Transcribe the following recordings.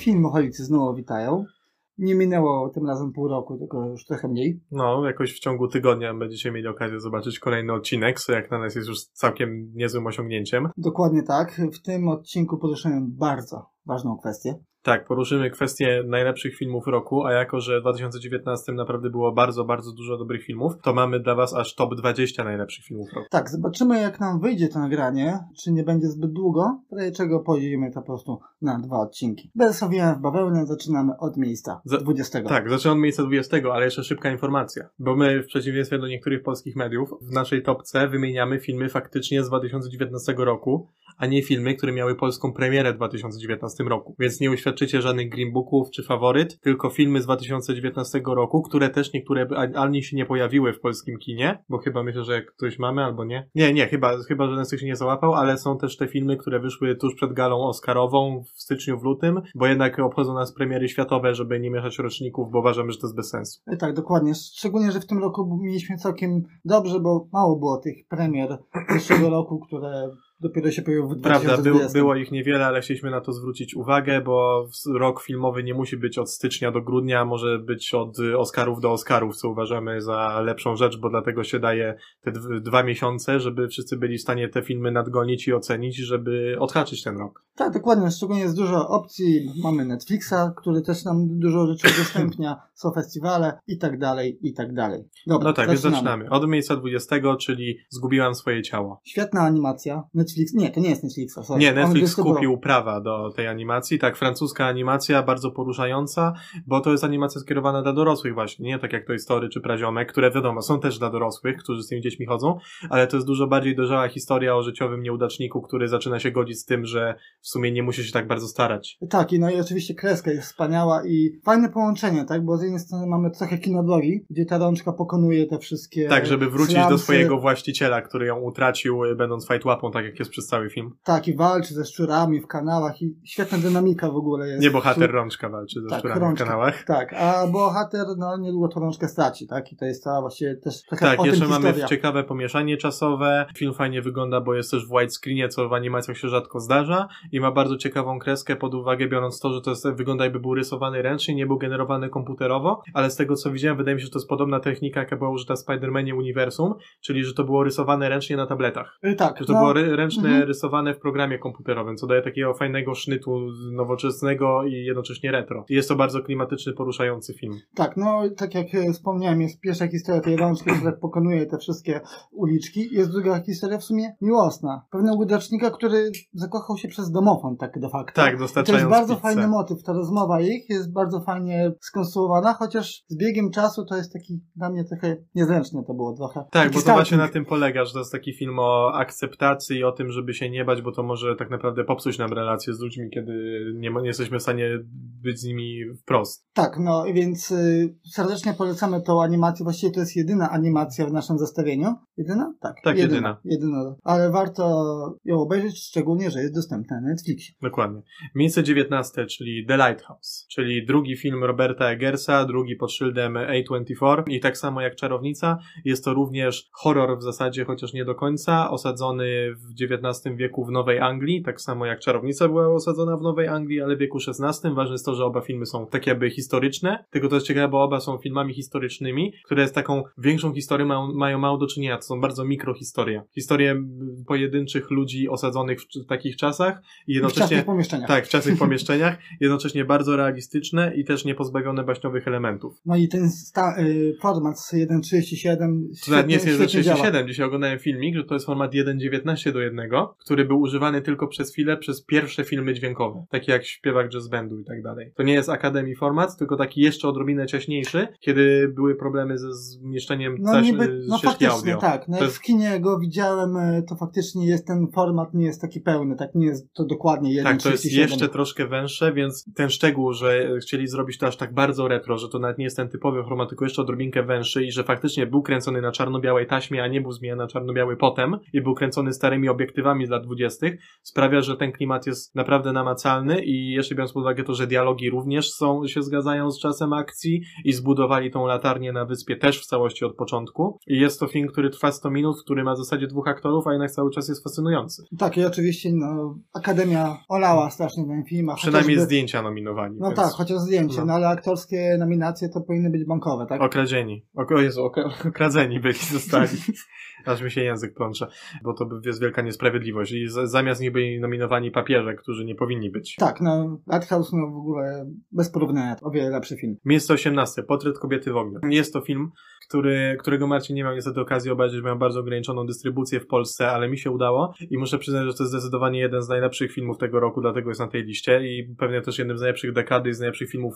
I filmoholicy znowu witają. Nie minęło tym razem pół roku, tylko już trochę mniej. No, jakoś w ciągu tygodnia będziecie mieli okazję zobaczyć kolejny odcinek, co jak na nas jest już całkiem niezłym osiągnięciem. Dokładnie tak. W tym odcinku poruszymy bardzo ważną kwestię. Tak, poruszymy kwestię najlepszych filmów roku, a jako, że w 2019 naprawdę było bardzo, bardzo dużo dobrych filmów, to mamy dla Was aż top 20 najlepszych filmów roku. Tak, zobaczymy jak nam wyjdzie to nagranie, czy nie będzie zbyt długo, w czego podzielimy to po prostu na dwa odcinki. Bez owijania w bawełnę zaczynamy od miejsca Za- 20. Tak, zaczynam od miejsca 20, ale jeszcze szybka informacja. Bo my, w przeciwieństwie do niektórych polskich mediów, w naszej topce wymieniamy filmy faktycznie z 2019 roku, a nie filmy, które miały polską premierę w 2019 roku. Więc nie uświadczycie żadnych Green Booków czy faworyt, tylko filmy z 2019 roku, które też niektóre ani się nie pojawiły w polskim kinie, bo chyba myślę, że ktoś mamy albo nie. Nie, nie, chyba, chyba żaden z tych się nie załapał, ale są też te filmy, które wyszły tuż przed galą Oscarową w styczniu, w lutym, bo jednak obchodzą nas premiery światowe, żeby nie mieszać roczników, bo uważamy, że to jest bez sensu. E, Tak, dokładnie. Szczególnie, że w tym roku mieliśmy całkiem dobrze, bo mało było tych premier zeszłego roku, które dopiero się pojawiły w Prawda, 2020. był, było ich niewiele, ale chcieliśmy na to zwrócić uwagę, bo rok filmowy nie musi być od stycznia do grudnia, może być od y, Oscarów do Oscarów, co uważamy za lepszą rzecz, bo dlatego się daje te dw- dwa miesiące, żeby wszyscy byli w stanie te filmy nadgonić i ocenić, żeby odhaczyć ten rok. Tak, dokładnie. Szczególnie jest dużo opcji. Mamy Netflixa, który też nam dużo rzeczy udostępnia, są festiwale i tak dalej, i tak dalej. Dobra, No tak, więc zaczynamy. Od miejsca 20, czyli Zgubiłam swoje ciało. Świetna animacja. Netflix, nie, to nie jest Netflixa, sorry. Nie, Netflix kupił prawa do tej animacji. Tak, francuska animacja, bardzo poruszająca, bo to jest animacja skierowana dla dorosłych właśnie, nie tak jak Toy Story czy Praziomek, które wiadomo, są też dla dorosłych, którzy z tymi dziećmi chodzą, ale to jest dużo bardziej dojrzała historia o życiowym nieudaczniku, który zaczyna się godzić z tym, że w sumie nie musi się tak bardzo starać. Tak, i no i oczywiście kreska jest wspaniała i fajne połączenie, tak? Bo z jednej strony mamy trochę kino drogi, gdzie ta rączka pokonuje te wszystkie. Tak, żeby wrócić do slamsy. swojego właściciela, który ją utracił, y, będąc fajtłapą, tak jak jest przez cały film. Tak, i walczy ze szczurami w kanałach i świetna dynamika w ogóle jest. Nie bohater rączka walczy ze Tak, szczurami w rączka. kanałach. Tak, a bohater, no niedługo tą rączkę straci, tak? I to jest cała właściwie też trochę Tak, jeszcze mamy historia. ciekawe pomieszanie czasowe. Film fajnie wygląda, bo jest też w widescreenie, co w animacjach się rzadko zdarza i ma bardzo ciekawą kreskę pod uwagę, biorąc to, że to jest, wygląda jakby był rysowany ręcznie, nie był generowany komputerowo, ale z tego co widziałem, wydaje mi się, że to jest podobna technika, jaka była użyta w Spider-Manie Uniwersum, czyli że to było rysowane ręcznie na tabletach. Y, Tak, Że to no, było ręczne, mhm. rysowane w programie komputerowym, co daje takiego fajnego sznytu nowoczesnego i jednocześnie retro. Jest to bardzo klimatyczny, poruszający film. tak, no tak jak e, wspomniałem, jest pierwsza historia tej rączki, która pokonuje te wszystkie uliczki. Jest druga historia w sumie miłosna. Pewnego udacznika, który zakochał się przez domofon, tak de facto. Tak, I to dostarczając jest bardzo pizzę. fajny motyw. Ta rozmowa ich jest bardzo fajnie skonstruowana, chociaż z biegiem czasu to jest taki dla mnie trochę niezręczne to było trochę. Tak, Taki bo to właśnie na tym polega, że to jest taki film o akceptacji i o tym, żeby się nie bać, bo to może tak naprawdę popsuć nam relacje z ludźmi, kiedy nie, nie jesteśmy w stanie być z nimi wprost. Tak, no więc y, serdecznie polecamy tą animację. Właściwie to jest jedyna animacja w naszym zestawieniu. Jedyna? Tak. Tak, jedyna. Jedyna. Ale warto ją obejrzeć, szczególnie, że jest dostępna na Netflixie. Dokładnie. Miejsce 19, czyli The Lighthouse, czyli drugi film Roberta Eggersa, drugi pod szyldem A24 i tak samo jak Czarownica, jest to również horror w zasadzie, chociaż nie do końca, osadzony w XIX wieku w Nowej Anglii, tak samo jak Czarownica była osadzona w Nowej Anglii, ale w wieku XVI. Ważne jest to, że oba filmy są tak jakby historyczne, tylko to jest ciekawe, bo oba są filmami historycznymi, które z taką większą historią mają, mają mało do czynienia, są bardzo mikrohistorie. Historie pojedynczych ludzi osadzonych w, w takich czasach i W jednocześnie... czasnych pomieszczeniach. Tak, w czasnych pomieszczeniach, jednocześnie bardzo realistyczne i też nie pozbawione baśniowych elementów. No i ten sta- y, format 1.37 To nawet nie jest świetnie działa. 1.37, dzisiaj oglądałem filmik, że to jest format 1.19 do 1, który był używany tylko przez chwilę przez pierwsze filmy dźwiękowe, takie jak śpiewak jazz bandu i tak dalej. To nie jest Akademii format, tylko taki jeszcze odrobinę ciaśniejszy, kiedy były problemy ze zmieszczeniem No taś- niby, no ścieżki audio. tak. No To jak jest- w kinie go widziałem, y, to faktycznie jest ten format, nie jest taki pełny, tak nie jest to dokładnie 1.37. Tak, to jest jeszcze troszkę węższe, więc ten szczegół, że chcieli zrobić to aż tak bardzo retro, że to nawet nie jest ten typowy format, tylko jeszcze odrobinkę węższy i że faktycznie był kręcony na czarno-białej taśmie, a nie był zmieniany na czarno-biały potem i był kręcony starymi obiektywami z lat 20., sprawia, że ten klimat jest naprawdę namacalny i jeszcze biorąc pod uwagę to, że dialogi również są, się zgadzają z czasem akcji i zbudowali tą latarnię na wyspie też w całości od początku. I jest to film, który trwa 100 minut, który ma w zasadzie dwóch aktorów, a jednak cały czas jest fascynujący. Tak, i oczywiście no, Akademia olała strasznie ten film. A Przynajmniej chociażby- zdjęcia nominowani. No więc... tak, chociaż zdjęcie, no. no. ale aktorskie nominacje to powinny być bankowe, tak? Okradzieni. O, o Jezu, okra- okradzeni byli, zostali. Aż mi się język plącze, bo to jest wielka niesprawiedliwość. I zamiast nich byli nominowani papieże, którzy nie powinni być. Tak, no, Lighthouse, no w ogóle bez porównania, o wiele lepszy film. Miejsce 18. Portret kobiety w ogniu. Jest to film, który, którego Marcin nie miał niestety okazji obejrzeć, miał bardzo ograniczoną dystrybucję w Polsce, ale mi się udało i muszę przyznać, że to jest zdecydowanie jeden z najlepszych filmów tego roku, dlatego jest na tej liście i pewnie też jednym z najlepszych dekady i z najlepszych filmów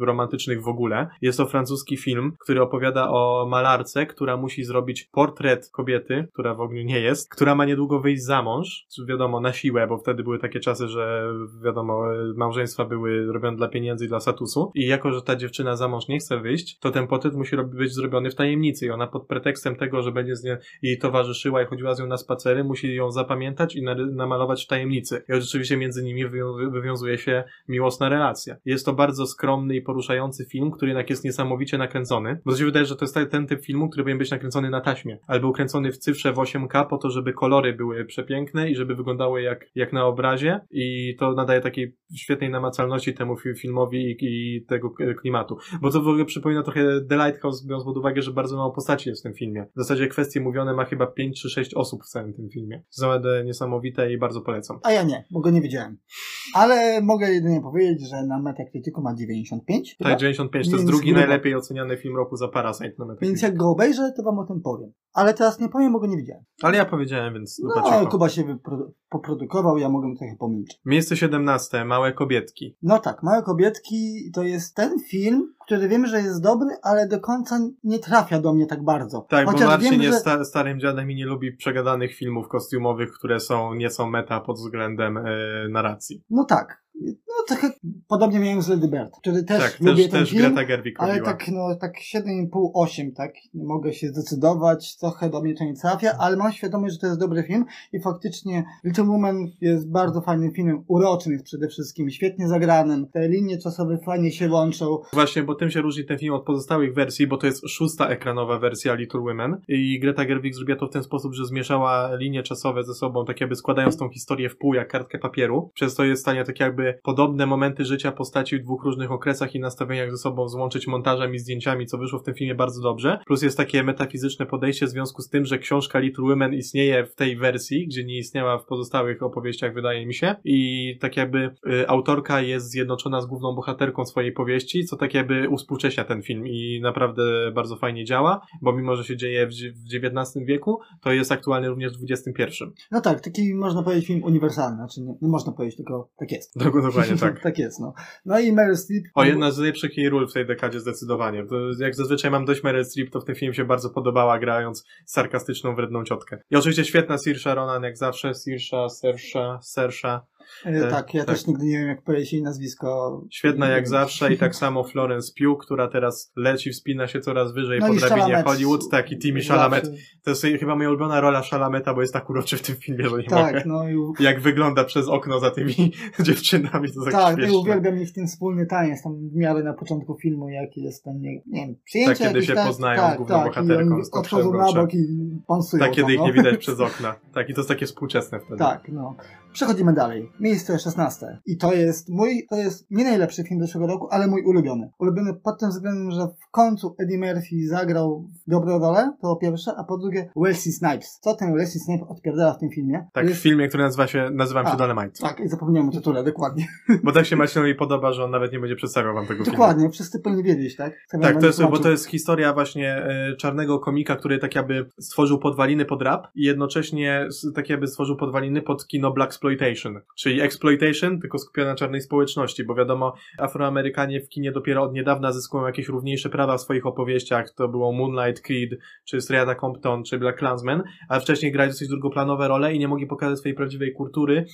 y, romantycznych w ogóle. Jest to francuski film, który opowiada o malarce, która musi zrobić portret kobiety, która w ogniu nie jest, która ma niedługo wyjść za mąż, wiadomo, na siłę, bo wtedy były takie czasy, że wiadomo, małżeństwa były robione dla pieniędzy i dla statusu i jako, że ta dziewczyna za mąż nie chce wyjść, to ten portret musi być zrobiony w tajemnicy i ona pod pretekstem tego, że będzie z nią jej towarzyszyła i chodziła z nią na spacery, musi ją zapamiętać i nary- namalować w tajemnicy. I rzeczywiście między nimi wywią- wywiązuje się miłosna relacja. Jest to bardzo skromny i poruszający film, który jednak jest niesamowicie nakręcony, bo się wydaje, że to jest ten typ filmu, który powinien być nakręcony na taśmie, albo kręcony w cyfrze w 8K po to, żeby kolory były przepiękne i żeby wyglądały jak, jak na obrazie i to nadaje takiej świetnej namacalności temu fi- filmowi i, i tego klimatu. Bo to w ogóle przypomina trochę The Lighthouse, biorąc pod uwagę, że bardzo mało postaci jest w tym filmie. W zasadzie kwestie mówione ma chyba 5 czy 6 osób w całym tym filmie. Naprawdę niesamowite i bardzo polecam. A ja nie, bo go nie widziałem. Ale mogę jedynie powiedzieć, że na Metacriticu ma 95. chyba? Tak, 95 to jest drugi najlepiej oceniany film roku za Parasite na Metacritic. Więc jak go obejrzę, to wam o tym powiem. Ale teraz nie powiem, bo go nie widziałem. Ale ja powiedziałem, więc No. Kuba się wypro- poprodukował, ja mogę trochę pomilczeć. Miejsce 17. Małe kobietki. No tak, Małe Kobietki to jest ten film, który wiem, że jest dobry, ale do końca nie trafia do mnie tak bardzo. Tak, Chociaż bo Marcin wiem, jest że... sta- starym dziadem i nie lubi przegadanych filmów kostiumowych, które są nieco meta pod względem e, narracji. No tak. No trochę podobnie miałem z Lady Bird, który też tak, lubię też, ten też film. Ale tak, no, tak 7,5-8, tak, nie mogę się zdecydować, trochę do mnie to nie trafia, ale mam świadomość, że to jest dobry film i faktycznie Little Woman jest bardzo fajnym filmem, uroczym jest przede wszystkim, świetnie zagranym, te linie czasowe fajnie się łączą, Właśnie, bo tym się różni ten film od pozostałych wersji, bo to jest szósta ekranowa wersja Little Women i Greta Gerwig zrobiła to w ten sposób, że zmieszała linie czasowe ze sobą, tak jakby składając tą historię w pół jak kartkę papieru, przez to jest w stanie tak jakby podobne momenty życia postaci w dwóch różnych okresach i nastawieniach ze sobą złączyć montażem i zdjęciami, co wyszło w tym filmie bardzo dobrze. Plus jest takie metafizyczne podejście w związku z tym, że książka Little Women istnieje w tej wersji, gdzie nie istniała w pozostałych opowieściach, wydaje mi się. I tak jakby y, autorka jest zjednoczona z główną bohaterką swojej powieści, co tak jakby uspółcześnia ten film i naprawdę bardzo fajnie działa, bo mimo, że się dzieje w, XIX wieku, to jest aktualny również w XXI. No tak, taki można powiedzieć film uniwersalny, znaczy nie, nie można powiedzieć, tylko tak jest. Dok- Dokładnie tak. tak jest, no. No i Meryl Streep. O, jedna z najlepszych jej ról w tej dekadzie zdecydowanie. Jak zazwyczaj mam dość Meryl Streep, to w tym filmie się bardzo podobała, grając sarkastyczną, wredną ciotkę. I oczywiście świetna Saoirse Ronan, jak zawsze. Saoirse, Sersha, Sersha. E, tak, ja tak. też nigdy nie wiem, jak powiedzieć jej nazwisko. Świetna jak zawsze i tak samo Florence Pugh, która teraz leci, wspina się coraz wyżej No po i drabinie. Hollywood, tak, i Timmy Chalamet. To jest chyba moja ulubiona rola Chalameta, bo jest tak uroczy w tym filmie, że nie Tak, mogę. no i Jak wygląda przez okno za tymi dziewczynami, to tak Tak, śmieszne. ja uwielbiam ich ten wspólny taniec, tam w miarę na początku filmu, jaki jest ten, nie, nie wiem, przyjęcie Tak, kiedy się poznają tak, z główną tak, bohaterką, i z odchodzą na bok i pansują Tak, kiedy tam, ich no. nie widać przez okna. Tak, i to jest takie współczesne wtedy. Tak, no. Przechodzimy dalej. Miejsce 16. I to jest mój, to jest nie najlepszy film zeszłego roku, ale mój ulubiony. Ulubiony pod tym względem, że w końcu Eddie Murphy zagrał dobrą rolę, to po pierwsze, a po drugie Wesley Snipes. Co ten Wesley Snipes odpierdala w tym filmie? Tak, To w jest... filmie, który nazywa się, nazywam się Dolemite. Tak, i zapomniałem o tytule, dokładnie. Bo tak się Marcinowi podoba, że on nawet nie będzie przedstawiał wam tego filmu. Dokładnie, wszyscy powinni wiedzieć, tak? Sam Tak, to jest, bo to jest historia właśnie e, czarnego komika, który tak jakby stworzył podwaliny pod rap i jednocześnie tak jakby stworzył podwaliny pod kino Black Exploitation, czyli exploitation, tylko skupiona na czarnej społeczności, bo wiadomo, Afroamerykanie w kinie dopiero od niedawna zyskują jakieś równiejsze prawa w swoich opowieściach, to było Moonlight Creed, czy Strata Compton, czy Black Klansman, a wcześniej grali dosyć drugoplanowe role i nie mogli pokazać swojej prawdziwej kultury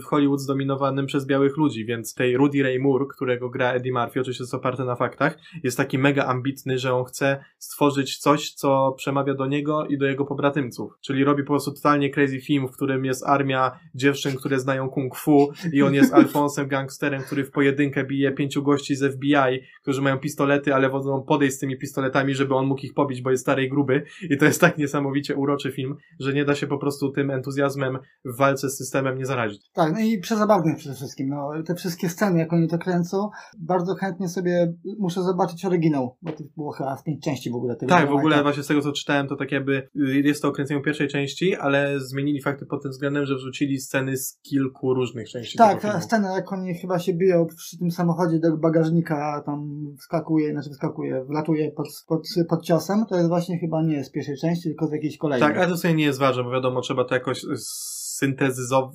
w Hollywood zdominowanym przez białych ludzi, więc tej Rudy Ray Moore, którego gra Eddie Murphy, oczywiście jest oparte na faktach, jest taki mega ambitny, że on chce stworzyć coś, co przemawia do niego i do jego pobratymców. Czyli robi po prostu totalnie crazy film, w którym jest armia dziewczyn, które znają kung fu i on jest Alfonsem gangsterem, który w pojedynkę bije pięciu gości z FBI, którzy mają pistolety, ale wodzą podejść z tymi pistoletami, żeby on mógł ich pobić, bo jest stary i gruby i to jest tak niesamowicie uroczy film, że nie da się po prostu tym entuzjazmem w walce z systemem nie zarazić. Tak, no i przezabawny przede wszystkim. No, te wszystkie sceny, jak oni to kręcą, bardzo chętnie sobie muszę zobaczyć oryginał, bo to było chyba w pięć części w ogóle. Tak, w ogóle właśnie z tego co czytałem, to tak jakby y, jest to okręcenie pierwszej części, ale zmienili fakty pod tym względem, że wrzucili sceny z kilku różnych części. Tak, ta scena, jak oni chyba się biją przy tym samochodzie do bagażnika, tam wskakuje, znaczy wskakuje, wlatuje pod, pod, pod ciosem, to jest właśnie chyba nie z pierwszej części, tylko z jakiejś kolejnej. Tak, ale to sobie nie jest ważne, bo wiadomo, trzeba to jakoś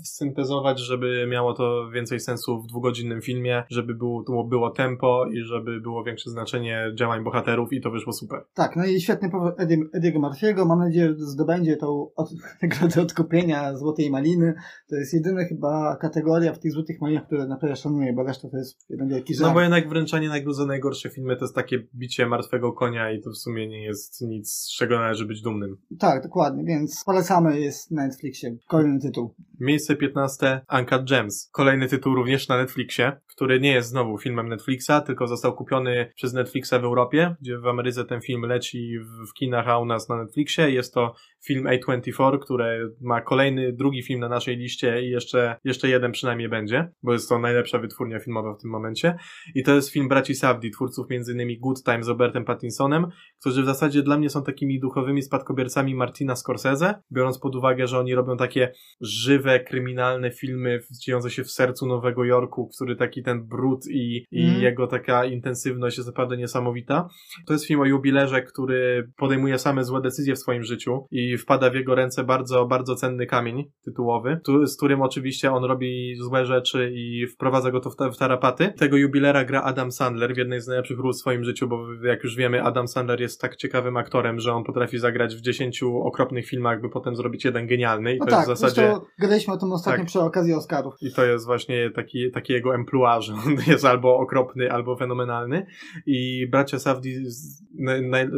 syntezować, żeby miało to więcej sensu w dwugodzinnym filmie, żeby było, było tempo i żeby było większe znaczenie działań bohaterów i to wyszło super. Tak, no i świetny powód Ediego Murphy'ego. Mam nadzieję, że zdobędzie tą od, nagrodę odkupienia Złotej Maliny. To jest jedyna chyba kategoria w tych Złotych Malinach, które naprawdę szanuję, bo reszta to jest jeden wielki żart. No bo jednak wręczanie nagrody za najgorsze filmy to jest takie bicie martwego konia i to w sumie nie jest nic, z czego należy być dumnym. Tak, dokładnie, więc polecamy, jest na Netflixie. Kolejny tytuł. Miejsce 15 Uncut Gems. Kolejny tytuł również na Netflixie, który nie jest znowu filmem Netflixa, tylko został kupiony przez Netflixa w Europie, gdzie w Ameryce ten film leci w kinach, a u nas na Netflixie. Jest to film A24, który ma kolejny, drugi film na naszej liście i jeszcze, jeszcze jeden przynajmniej będzie, bo jest to najlepsza wytwórnia filmowa w tym momencie. I to jest film braci Savdi, twórców m.in. Good Time z Robertem Pattinsonem, którzy w zasadzie dla mnie są takimi duchowymi spadkobiercami Martina Scorsese, biorąc pod uwagę, że oni robią takie żywe, kryminalne filmy dziejące się w sercu Nowego Jorku, który taki ten brud i, i mm. jego taka intensywność jest naprawdę niesamowita. To jest film o jubilerze, który podejmuje same złe decyzje w swoim życiu i wpada w jego ręce bardzo, bardzo cenny kamień tytułowy, tu, z którym oczywiście on robi złe rzeczy i wprowadza go to w, w tarapaty. Tego jubilera gra Adam Sandler w jednej z najlepszych ról w swoim życiu, bo jak już wiemy, Adam Sandler jest tak ciekawym aktorem, że on potrafi zagrać w dziesięciu okropnych filmach, by potem zrobić jeden genialny. I no to tak, jest w zasadzie. Gadaliśmy o tym ostatnio tak. przy okazji Oscarów. I to jest właśnie taki, taki jego emploi, że on jest albo okropny, albo fenomenalny. I bracia Safdie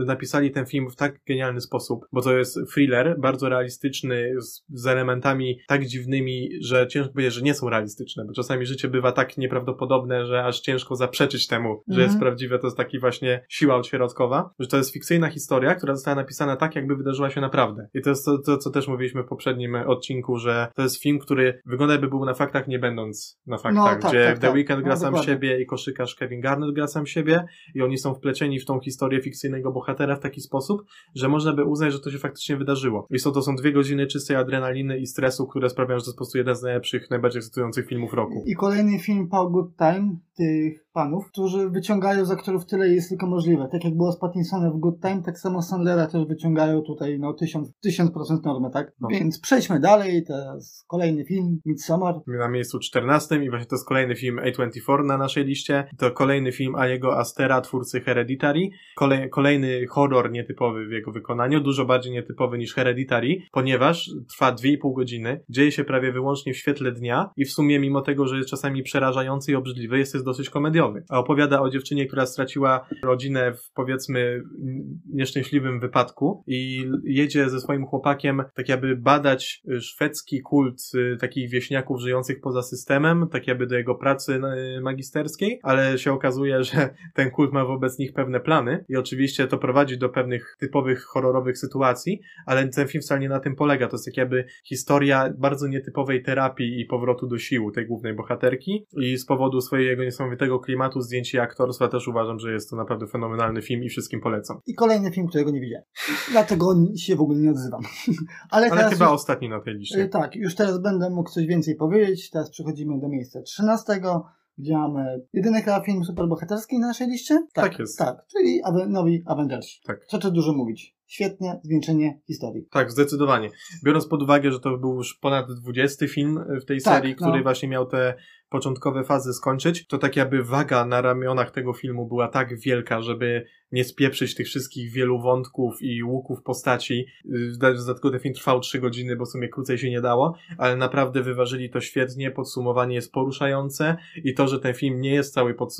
napisali ten film w tak genialny sposób, bo to jest thriller, bardzo realistyczny, z, z elementami tak dziwnymi, że ciężko powiedzieć, że nie są realistyczne, bo czasami życie bywa tak nieprawdopodobne, że aż ciężko zaprzeczyć temu, -hmm. że jest mhm. prawdziwe. To jest taki właśnie siła odśrodkowa, że to jest fikcyjna historia, która została napisana tak, jakby wydarzyła się naprawdę. I to jest to, to co też mówiliśmy w poprzednim odcinku, że to jest film, który wygląda jakby był na faktach, nie będąc na faktach, no, tak, gdzie tak, The tak. Weeknd gra no, sam dokładnie. siebie i koszykarz Kevin Garnett gra sam siebie i oni są wplecieni w tą historię fikcyjnego bohatera w taki sposób, że można by uznać, że to się faktycznie wydarzyło. I są to są dwie godziny czystej adrenaliny i stresu, które sprawiają, że to jest po prostu jeden z najlepszych, najbardziej ekscytujących filmów roku. I kolejny film Paul Good Time, tych panów, którzy wyciągają z aktorów tyle jest tylko możliwe. Tak jak było z Pattinsonem w Good Time, tak samo Sandlera też wyciągają tutaj no tysiąc, tysiąc procent normę, tak? No. Więc przejdźmy dalej, teraz kolejny film, Midsommar. Na miejscu 14 i właśnie to jest kolejny film A24 na naszej liście. To kolejny film Aliego Astera, twórcy Hereditary. Kolej, kolejny horror nietypowy w jego wykonaniu, dużo bardziej nietypowy niż Hereditary, ponieważ trwa 2,5 godziny, dzieje się prawie wyłącznie w świetle dnia i w sumie mimo tego, że jest czasami przerażający i obrzydliwy, jest, jest dosyć komediowy. A opowiada o dziewczynie, która straciła rodzinę w powiedzmy nieszczęśliwym wypadku i jedzie ze swoim chłopakiem tak jakby badać szwedzki kult y, takich wieśniaków żyjących poza systemem, tak jakby do jego pracy y, magisterskiej, ale się okazuje, że ten kult ma wobec nich pewne plany i oczywiście to prowadzi do pewnych typowych horrorowych sytuacji, ale ten film wcale nie na tym polega. To jest tak jakby historia bardzo nietypowej terapii i powrotu do sił tej głównej bohaterki i z powodu swojego niesamowitego klimatu, zdjęć i aktorstwa też uważam, że jest to naprawdę fenomenalny film i wszystkim polecam. I kolejny film, którego nie widziałem. Dlatego się w ogóle nie odzywam. Ale, Ale chyba już, ostatni na tej liście. Tak, już teraz będę mógł coś więcej powiedzieć. Teraz przechodzimy do miejsca 13 gdzie mamy jedyny chyba film superbohaterski na naszej liście? Tak, tak jest. Tak, czyli nowi Avengers. Tak. Co tu dużo mówić świetnie zwieńczenie historii. Tak, zdecydowanie. Biorąc pod uwagę, że to był już ponad 20 film w tej tak, serii, który no. właśnie miał te początkowe fazy skończyć, to tak jakby waga na ramionach tego filmu była tak wielka, żeby nie spieprzyć tych wszystkich wielu wątków i łuków postaci. W dodatku ten film trwał trzy godziny, bo w sumie krócej się nie dało, ale naprawdę wyważyli to świetnie, podsumowanie jest poruszające i to, że ten film nie jest cały pod,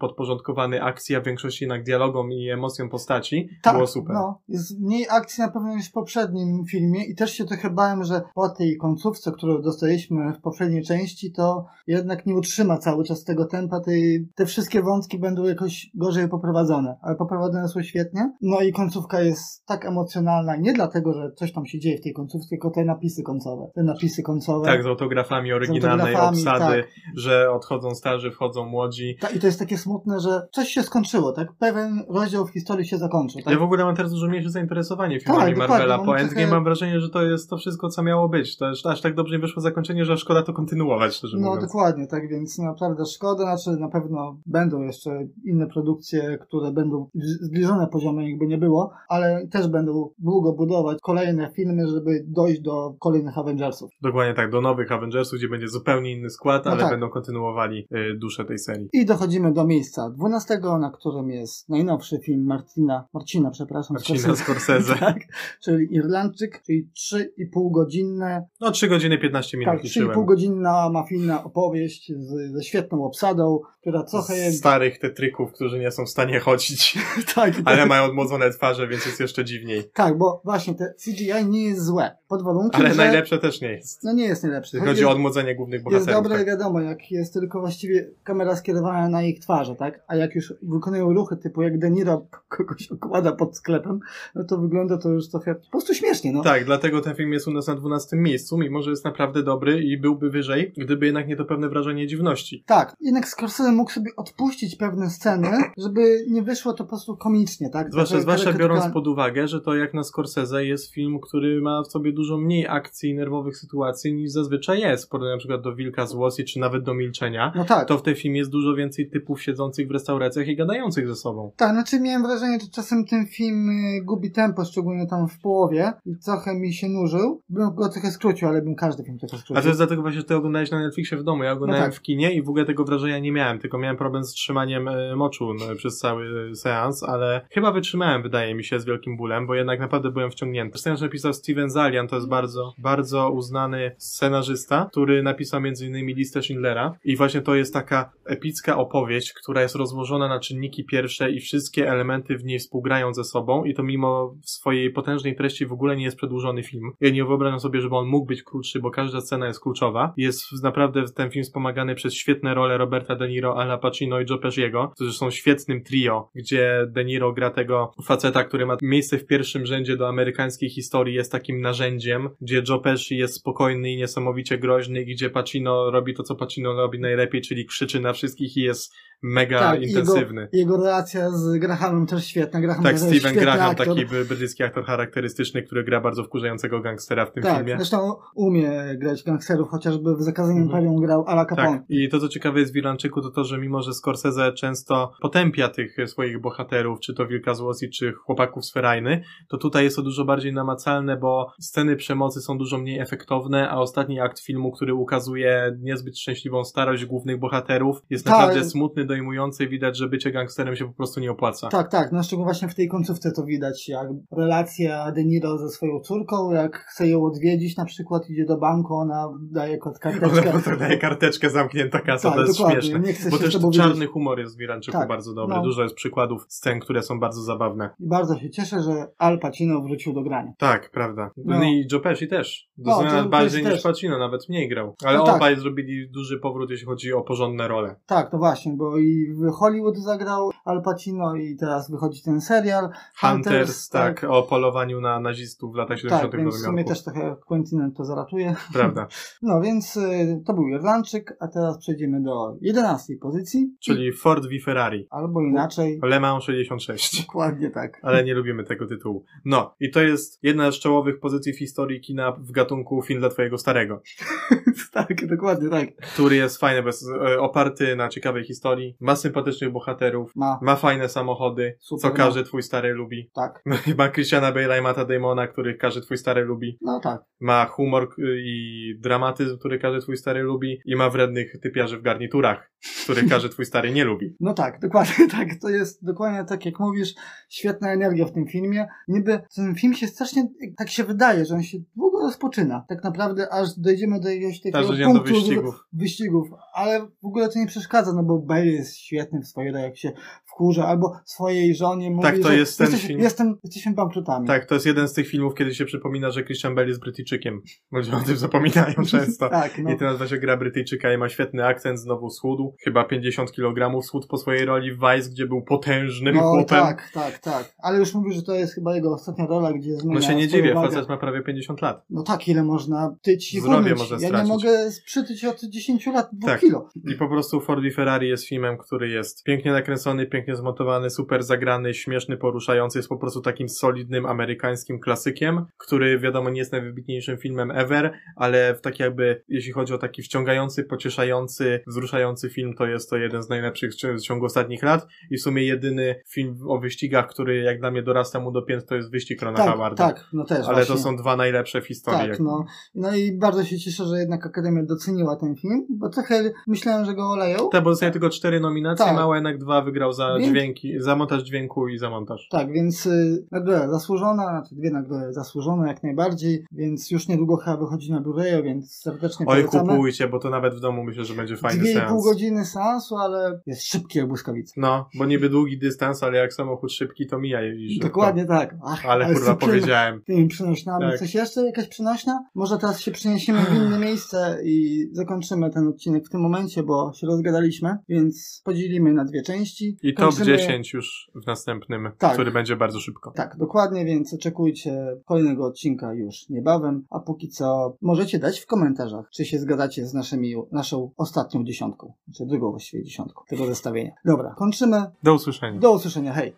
podporządkowany akcji, a w większości jednak dialogom i emocjom postaci, tak, było super. No, jest mniej akcji na pewno niż w poprzednim filmie i też się trochę bałem, że po tej końcówce, którą dostaliśmy w poprzedniej części, to jednak nie utrzyma cały czas tego tempa, tej, te wszystkie wątki będą jakoś gorzej poprowadzone, ale poprowadzone są świetnie. No i końcówka jest tak emocjonalna, nie dlatego, że coś tam się dzieje w tej końcówce, tylko te napisy końcowe. Te napisy końcowe. Tak, z autografami oryginalnej z autografami, obsady, tak. że odchodzą starzy, wchodzą młodzi. Tak, i to jest takie smutne, że coś się skończyło, tak? Pewien rozdział w historii się zakończył. Tak? Ja w ogóle mam teraz dużo mniejsze zainteresowanie filmami tak, Marvela. Po Endgame trochę... mam wrażenie, że to jest to wszystko, co miało być. To jest, aż tak dobrze nie wyszło zakończenie, że szkoda to kontynuować, szczerze no, mówiąc. No dokładnie, tak więc naprawdę szkoda, znaczy na pewno będą jeszcze inne produkcje, które będą zbliżone poziomem, jakby nie było, ale też będą długo budować kolejne filmy, żeby dojść do kolejnych Avengersów. Dokładnie tak, do nowych Avengersów, gdzie będzie zupełnie inny skład, no ale tak. będą kontynuowali y, duszę tej serii. I dochodzimy do miejsca 12, na którym jest najnowszy film Martina, Marcina, przepraszam, Marcina Scorsese, Scorsese. tak, czyli Irlandczyk, czyli 3,5 godzinne. No 3 godziny 15 minut Tak, 3,5 godzinna mafijna opowieść z, ze świetną obsadą, która trochę jest... Starych tetryków, którzy nie są w stanie chodzić, tak, ale tak. mają odmłodzone twarze, więc jest jeszcze dziwniej. Tak, bo właśnie te CGI nie jest złe, pod warunkiem, Ale że... najlepsze też nie jest. No nie jest najlepsze. Chodzi, chodzi o odmłodzenie głównych bohaterów. Jest dobre, tak. wiadomo, jak jest tylko właściwie kamera skierowana na ich twarze, tak? A jak już wykonują ruchy typu jak De Niro kogoś okłada pod sklepem, no to wygląda to już trochę po prostu śmiesznie, no. Tak, dlatego ten film jest u nas na 12 miejscu, mimo że jest naprawdę dobry i byłby wyżej, gdyby jednak nie to pewne wrażenie dziwności. Tak, jednak Scorsese mógł sobie odpuścić pewne sceny, żeby nie wyszło to po prostu komicznie, tak? Zwłaszcza, zwłaszcza biorąc pod uwagę, że to jak na Scorsese jest film, który ma w sobie dużo mniej akcji i nerwowych sytuacji niż zazwyczaj jest, w porównaniu na przykład do Wilka z Wall czy nawet do Milczenia. No tak. To w tym filmie jest dużo więcej typów siedzących w restauracjach i gadających ze sobą. Tak, znaczy miałem wrażenie, że czasem ten film y, gubi tempo, szczególnie tam w połowie i trochę mi się nużył. Bym go trochę skrócił, ale bym każdy film trochę skrócił. A to jest dlatego właśnie, że ty oglądałeś na Netflixie w domu, ja oglądałem no tak. w kinie i w ogóle tego wrażenia nie miałem, tylko miałem problem z trzymaniem e, moczu no, przez cały seans, ale chyba wytrzymałem, wydaje mi się, z wielkim bólem, bo jednak naprawdę byłem wciągnięty. Scenariusz napisał Steven Zalian, to jest bardzo, bardzo uznany scenarzysta, który napisał m.in. listę Schindlera i właśnie to jest taka epicka opowieść, która jest rozłożona na czynniki pierwsze i wszystkie elementy w niej współgrają ze sobą i to mimo swojej potężnej treści w ogóle nie jest przedłużony film. Ja nie wyobrażam sobie, żeby on mógł być krótszy, bo każda scena jest kluczowa. Jest naprawdę ten film wspomagany przez świetne role Roberta De Niro, Al Pacino i Joe Pesciego, którzy są świetnym trio, gdzie De Niro gra tego faceta, który ma miejsce w pierwszym rzędzie do amerykańskiej historii, jest takim narzędziem, gdzie Joe Pesci jest spokojny i niesamowicie groźny, gdzie Pacino robi to, co Pacino robi najlepiej, czyli krzyczy na wszystkich i jest mega tak, intensywny. Jego, jego relacja z Grahamem też świetna. Graham tak, Steven Graham, aktor. taki brytyjski aktor charakterystyczny, który gra bardzo wkurzającego gangstera w tym tak, filmie. zresztą umie grać gangsterów, chociażby w Zakazanym mhm. Grał Ala Capone. Tak, i to co ciekawe jest w Irlandczyku to to, że mimo, że Scorsese często potępia tych swoich bohaterów, czy to Wilka z czy chłopaków z Ferajny, to tutaj jest to dużo bardziej namacalne, bo sceny przemocy są dużo mniej efektowne, a ostatni akt filmu, który ukazuje niezbyt szczęśliwą starość głównych bohaterów, jest tak. naprawdę smutny, dojmujący, widać, że bycie gangsterem się po prostu nie opłaca. Tak, tak, no szczególnie właśnie w tej końcówce to widać, jak relacja De Niro ze swoją córką, jak chce ją odwiedzić na przykład, idzie do banku, ona daje karteczkę. Ona daje karteczkę, zamknięta kasa, tak, to jest dokładnie. śmieszne. Nie chcę bo też czarny humor jest w Iranczyku tak, bardzo dobry, no. dużo jest przykładów scen, które są bardzo zabawne. I bardzo się cieszę, że Al Pacino wrócił do grania. Tak, prawda. No, I Joe Pesci też. No, bardziej niż Pacino, nawet mniej grał. Ale no, obaj tak. zrobili duży powrót, jeśli chodzi o porządne role. Tak, to właśnie, bo i w Hollywood zagrał Al Pacino i teraz wychodzi ten serial. Hunters, Hunters tak, tak, o polowaniu na nazistów w latach 70. Tak, więc w sumie też trochę Quentin to zaratuje. Prawda. No więc y, to był Irlandczyk, a teraz przejdziemy do 11 pozycji. Czyli. Ford v Ferrari. Albo inaczej. Le Mans 66. Dokładnie tak. Ale nie lubimy tego tytułu. No, i to jest jedna z czołowych pozycji w historii kina w gatunku film dla twojego starego. tak, dokładnie tak. Który jest fajny, jest e, oparty na ciekawej historii ma sympatycznych bohaterów, Ma, ma fajne samochody, Super, co no. każdy twój stary lubi. tak. Ma Christiana Bale'a i Matta Damona, których każdy twój stary lubi. No tak. Ma humor y, i dramatyzm, który każdy twój stary lubi. I ma wrednych typiarzy w garniturach, których każdy twój stary nie lubi. No tak, dokładnie tak. To jest dokładnie tak, jak mówisz, świetna energia w tym filmie. Niby ten film się strasznie, tak się wydaje, że on się długo rozpoczyna. Tak naprawdę, aż dojdziemy do jakiegoś takiego Aż dojdziemy do punktu wyścigów. wyścigów. Ale w ogóle to nie przeszkadza, no bo Bale jest świetny w swojej jak się wkurza, albo swojej żonie mówi, Tak, to że jest ten jesteś, film. Jestem, jesteśmy bankrutami. Tak, to jest jeden z tych filmów, kiedy się przypomina, że Christian Bale jest Brytyjczykiem. Ludzie o tym zapominają często. tak, no. I teraz właśnie gra Brytyjczyka i ma świetny akcent, znowu schudł. Chyba 50 kg schudł po swojej roli w Vice, gdzie był potężnym No chłopem. tak, tak, tak. Ale już mówił, że to jest chyba jego ostatnia rola, gdzie zmienia No się nie dziwię, wagę. facet ma prawie 50 lat. No tak, ile można tyć i Zdrowie chudnąć. może Ja nie stracić. mogę przytyć od 10 lat dwóch Tak. kilo. I po prostu Ford v Ferrari jest filmem, który jest pięknie nakręcony, pięknie zmontowany, super zagrany, śmieszny, poruszający. Jest po prostu takim solidnym amerykańskim klasykiem, który wiadomo nie jest najwybitniejszym filmem ever, ale w taki jakby, jeśli chodzi o taki wciągający, pocieszający, wzruszający film, to jest to jeden z najlepszych w ciągu ostatnich lat i w sumie jedyny film o wyścigach, który jak dla mnie dorasta mu do pięt, to jest wyścig Rona Tak, Howarda. tak, no też Ale właśnie. to są dwa najlepsze w historii. Tak, no. No i bardzo się cieszę, że jednak Akademia doceniła ten film, bo trochę myślałem, że go oleją. Tak, bo dostaje tylko cztery nominacje, Tak. Mała jednak dwa wygrał za Dźwięki, za montaż dźwięku i za montaż. Tak, więc y, nagroda zasłużona, znaczy dwie nagrody zasłużone jak najbardziej, więc już niedługo chyba wychodzi na Blu-rayu, więc serdecznie Oj, polecamy. kupujcie, bo to nawet w domu myślę, że będzie fajny Dwie i pół seans. godziny seansu, ale jest szybki jak błyskawica. No, bo niby długi dystans, ale jak samochód szybki, to mija jeździ szybko. Dokładnie tak. Ach, Ale kurwa super. powiedziałem. tymi przenośnami. Tak. Coś jeszcze? Jakaś przenośna? Może teraz się przeniesiemy w inne miejsce i zakończymy ten odcinek w tym momencie, bo się rozgadaliśmy, więc podzielimy na dwie części. I top Kończymy- 10 już w następnym, Tak. który będzie bardzo szybko. Tak, dokładnie, więc oczekujcie kolejnego odcinka już niebawem, a póki co możecie dać w komentarzach, czy się zgadzacie z naszymi, naszą ostatnią dziesiątką, czy drugą właściwie dziesiątką tego zestawienia. Dobra, kończymy. Do usłyszenia. Do usłyszenia, hej!